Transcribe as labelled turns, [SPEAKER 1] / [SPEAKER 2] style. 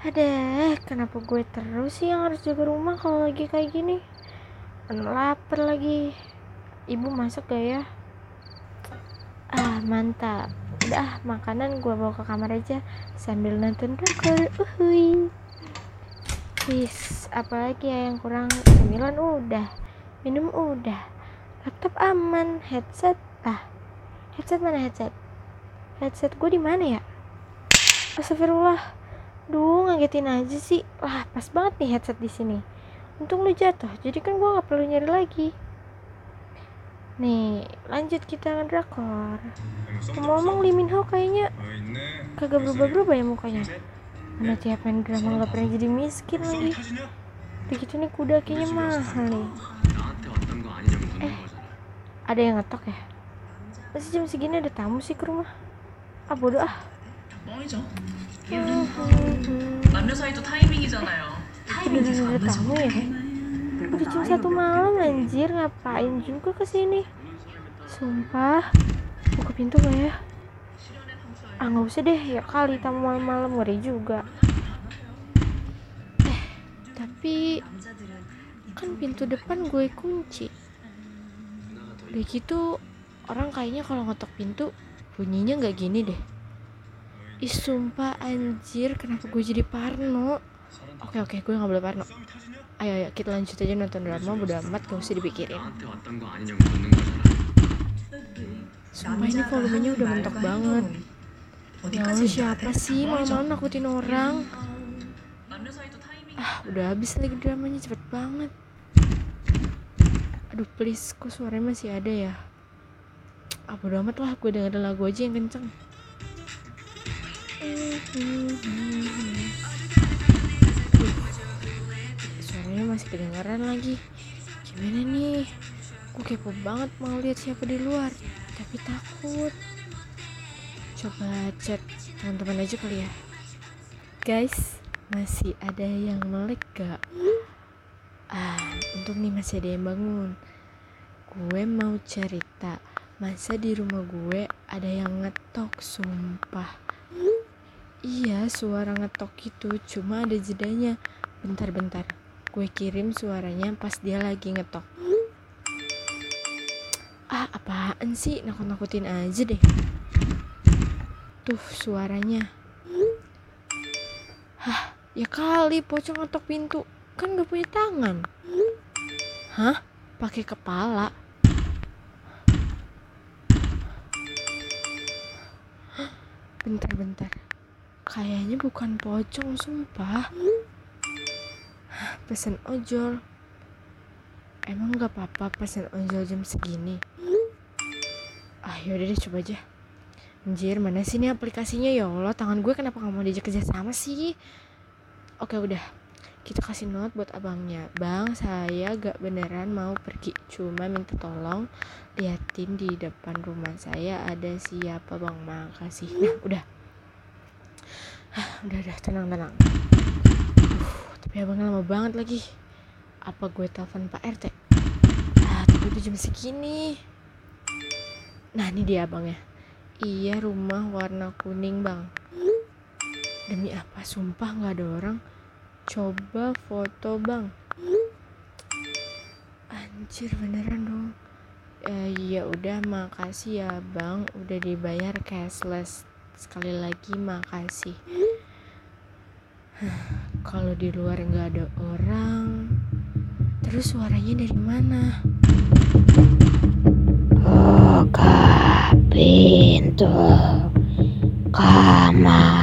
[SPEAKER 1] Ada, kenapa gue terus sih yang harus jaga rumah kalau lagi kayak gini? Kan lapar lagi. Ibu masak gak ya? Ah, mantap. Udah, makanan gue bawa ke kamar aja sambil nonton drakor. Uhuy. Wis, apalagi ya yang kurang? Cemilan udah, minum udah, laptop aman, headset ah, headset mana headset? Headset gue di mana ya? Astagfirullah. Duh, ngagetin aja sih. Wah, pas banget nih headset di sini. Untung lu jatuh, jadi kan gue nggak perlu nyari lagi. Nih, lanjut kita ngedrakor. Ngomong-ngomong Lee Ho kayaknya kagak berubah-berubah ya mukanya. Mana tiap main drama nggak pernah jadi miskin lagi. Begitu nih kuda kayaknya mahal nih. Eh, ada yang ngetok ya? Masih jam segini ada tamu sih ke rumah. Ah bodoh ah.
[SPEAKER 2] 뻥이죠. 남녀 사이도 타이밍이잖아요. 타이밍
[SPEAKER 1] Beneran ada tamu ya? Udah jam satu malam anjir ngapain juga kesini? Sumpah, buka pintu gak ya? Ah nggak usah deh, ya kali tamu malam-malam ngeri juga. Eh, tapi kan pintu depan gue kunci. Udah gitu orang kayaknya kalau ngetok pintu bunyinya nggak gini deh. Ih sumpah anjir kenapa gue jadi parno? Oke oke gue gak boleh parno. Ayo ayo kita lanjut aja nonton drama Udah amat gak usah dipikirin. Sumpah ini volumenya udah mentok banget. Ya Allah siapa sih? Malam-malam nakutin orang. Ah udah habis lagi dramanya cepet banget. Aduh please kok suaranya masih ada ya? Apa udah amat lah gue dengerin lagu aja yang kenceng. Suaranya masih kedengaran lagi Gimana nih Gue kepo banget mau lihat siapa di luar Tapi takut Coba chat teman-teman aja kali ya Guys, masih ada yang melek gak? Ah, untung nih masih ada yang bangun. Gue mau cerita, masa di rumah gue ada yang ngetok, sumpah. Iya, suara ngetok itu cuma ada jedanya. Bentar-bentar, gue kirim suaranya pas dia lagi ngetok. Ah, apaan sih? Nakut-nakutin aja deh. Tuh, suaranya. Hah, ya kali pocong ngetok pintu. Kan gak punya tangan. Hah? Pakai kepala? Bentar-bentar. Kayaknya bukan pocong, sumpah. Pesen ojol. Emang gak apa-apa pesen ojol jam segini? Ah, yaudah deh coba aja. Anjir, mana sih ini aplikasinya ya Allah, tangan gue kenapa gak mau diajak kerja sama sih? Oke udah, kita kasih note buat abangnya. Bang, saya gak beneran mau pergi, cuma minta tolong liatin di depan rumah saya ada siapa bang, makasih. Nah, udah. Hah, udah udah tenang tenang. Uh, tapi abangnya lama banget lagi. Apa gue telepon Pak RT? Ah, tapi udah jam segini. Nah, ini dia abangnya. Iya rumah warna kuning bang Demi apa sumpah nggak ada orang Coba foto bang Anjir beneran dong eh, Ya udah makasih ya bang Udah dibayar cashless Sekali lagi makasih Kalau di luar nggak ada orang Terus suaranya dari mana?
[SPEAKER 3] Buka pintu kamar